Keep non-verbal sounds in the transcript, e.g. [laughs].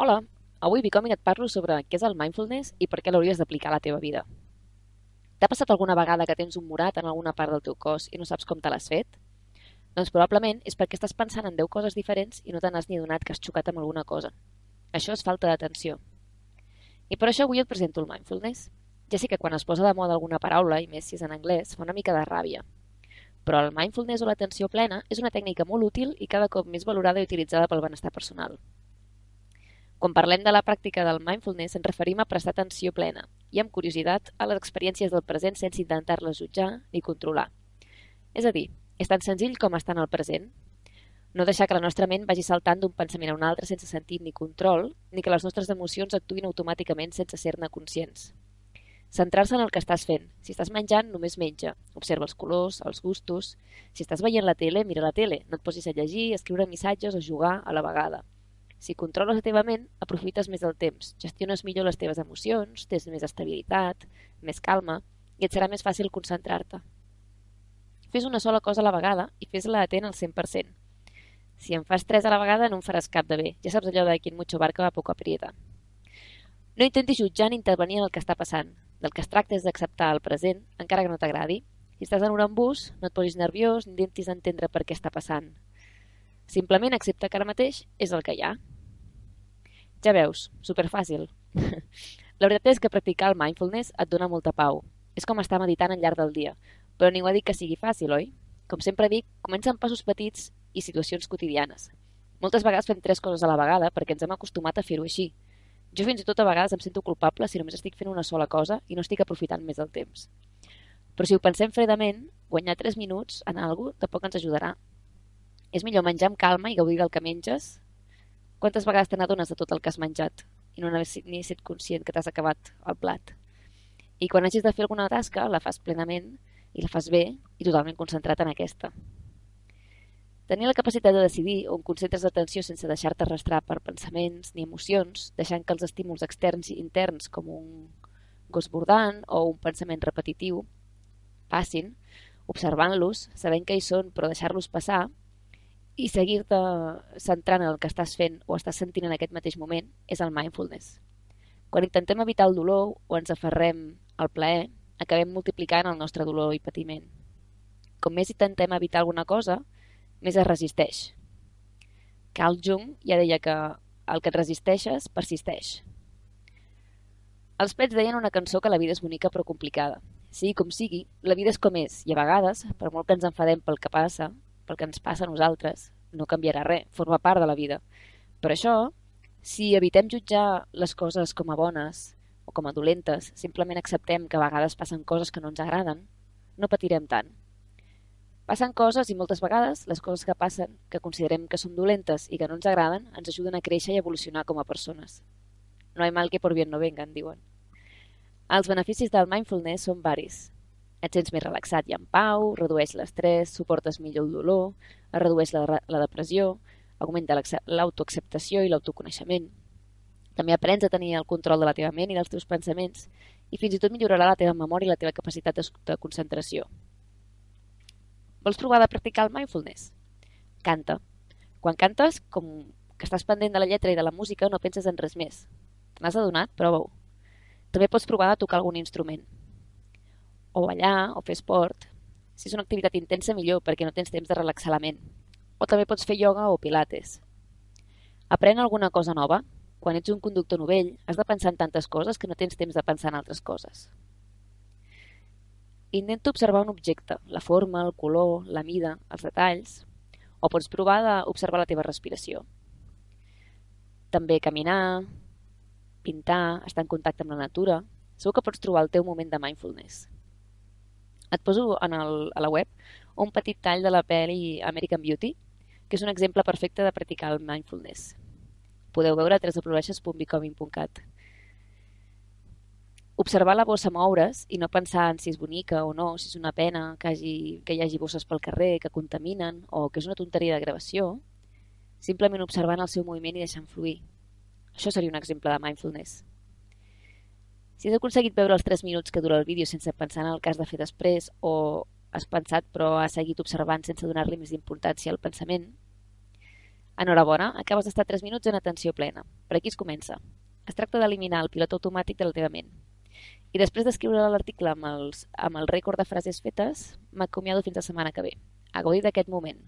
Hola, avui Bicomin et parlo sobre què és el mindfulness i per què l'hauries d'aplicar a la teva vida. T'ha passat alguna vegada que tens un morat en alguna part del teu cos i no saps com te l'has fet? Doncs probablement és perquè estàs pensant en 10 coses diferents i no te n'has ni donat que has xocat amb alguna cosa. Això és falta d'atenció. I per això avui et presento el mindfulness. Ja sé que quan es posa de moda alguna paraula, i més si és en anglès, fa una mica de ràbia. Però el mindfulness o l'atenció plena és una tècnica molt útil i cada cop més valorada i utilitzada pel benestar personal. Quan parlem de la pràctica del mindfulness ens referim a prestar atenció plena i amb curiositat a les experiències del present sense intentar-les jutjar ni controlar. És a dir, és tan senzill com estar en el present. No deixar que la nostra ment vagi saltant d'un pensament a un altre sense sentit ni control, ni que les nostres emocions actuïn automàticament sense ser-ne conscients. Centrar-se en el que estàs fent. Si estàs menjant, només menja. Observa els colors, els gustos. Si estàs veient la tele, mira la tele. No et posis a llegir, escriure missatges o jugar a la vegada. Si controles la teva ment, aprofites més el temps, gestiones millor les teves emocions, tens més estabilitat, més calma i et serà més fàcil concentrar-te. Fes una sola cosa a la vegada i fes-la atent al 100%. Si en fas tres a la vegada no en faràs cap de bé. Ja saps allò de quin mucho barca va poco aprieta. No intentis jutjar ni intervenir en el que està passant. Del que es tracta és d'acceptar el present, encara que no t'agradi. Si estàs en un embús, no et posis nerviós ni intentis entendre per què està passant. Simplement accepta que ara mateix és el que hi ha. Ja veus, superfàcil. [laughs] La veritat és que practicar el mindfulness et dona molta pau. És com estar meditant al llarg del dia, però ningú ha dit que sigui fàcil, oi? Com sempre dic, comença amb passos petits i situacions quotidianes. Moltes vegades fem tres coses a la vegada perquè ens hem acostumat a fer-ho així. Jo fins i tot a vegades em sento culpable si només estic fent una sola cosa i no estic aprofitant més el temps. Però si ho pensem fredament, guanyar 3 minuts en alguna cosa tampoc ens ajudarà és millor menjar amb calma i gaudir del que menges? Quantes vegades te n'adones de tot el que has menjat i no n'has ni set conscient que t'has acabat el plat? I quan hagis de fer alguna tasca, la fas plenament i la fas bé i totalment concentrat en aquesta. Tenir la capacitat de decidir on concentres l'atenció sense deixar-te arrastrar per pensaments ni emocions, deixant que els estímuls externs i interns com un gos bordant o un pensament repetitiu passin, observant-los, sabent que hi són però deixar-los passar, i seguir-te centrant en el que estàs fent o estàs sentint en aquest mateix moment és el mindfulness. Quan intentem evitar el dolor o ens aferrem al plaer, acabem multiplicant el nostre dolor i patiment. Com més intentem evitar alguna cosa, més es resisteix. Carl Jung ja deia que el que et resisteixes persisteix. Els Pets deien una cançó que la vida és bonica però complicada. Sigui com sigui, la vida és com és i a vegades, per molt que ens enfadem pel que passa, pel que ens passa a nosaltres, no canviarà res, forma part de la vida. Per això, si evitem jutjar les coses com a bones o com a dolentes, simplement acceptem que a vegades passen coses que no ens agraden, no patirem tant. Passen coses i moltes vegades les coses que passen, que considerem que són dolentes i que no ens agraden, ens ajuden a créixer i evolucionar com a persones. No hi mal que por bien no vengan, diuen. Els beneficis del mindfulness són varis, et sents més relaxat i en pau, redueix l'estrès, suportes millor el dolor, es redueix la, la depressió, augmenta l'autoacceptació i l'autoconeixement. També aprens a tenir el control de la teva ment i dels teus pensaments i fins i tot millorarà la teva memòria i la teva capacitat de, concentració. Vols provar de practicar el mindfulness? Canta. Quan cantes, com que estàs pendent de la lletra i de la música, no penses en res més. Te n'has adonat? Prova-ho. També pots provar de tocar algun instrument o ballar o fer esport. Si és una activitat intensa, millor, perquè no tens temps de relaxar la ment. O també pots fer ioga o pilates. Aprèn alguna cosa nova. Quan ets un conductor novell, has de pensar en tantes coses que no tens temps de pensar en altres coses. Intenta observar un objecte, la forma, el color, la mida, els detalls, o pots provar d'observar la teva respiració. També caminar, pintar, estar en contacte amb la natura. Segur que pots trobar el teu moment de mindfulness. Et poso en el, a la web un petit tall de la pel·li American Beauty, que és un exemple perfecte de practicar el mindfulness. Podeu veure a www.becoming.cat. Observar la bossa moure's i no pensar en si és bonica o no, si és una pena que, hagi, que hi hagi bosses pel carrer que contaminen o que és una tonteria de gravació, simplement observant el seu moviment i deixant fluir. Això seria un exemple de mindfulness. Si has aconseguit veure els 3 minuts que dura el vídeo sense pensar en el has de fer després o has pensat però has seguit observant sense donar-li més importància al pensament, Enhorabona, acabes d'estar 3 minuts en atenció plena. Per aquí es comença. Es tracta d'eliminar el pilot automàtic de la teva ment. I després d'escriure l'article amb, els, amb el rècord de frases fetes, m'acomiado fins la setmana que ve. A gaudir d'aquest moment.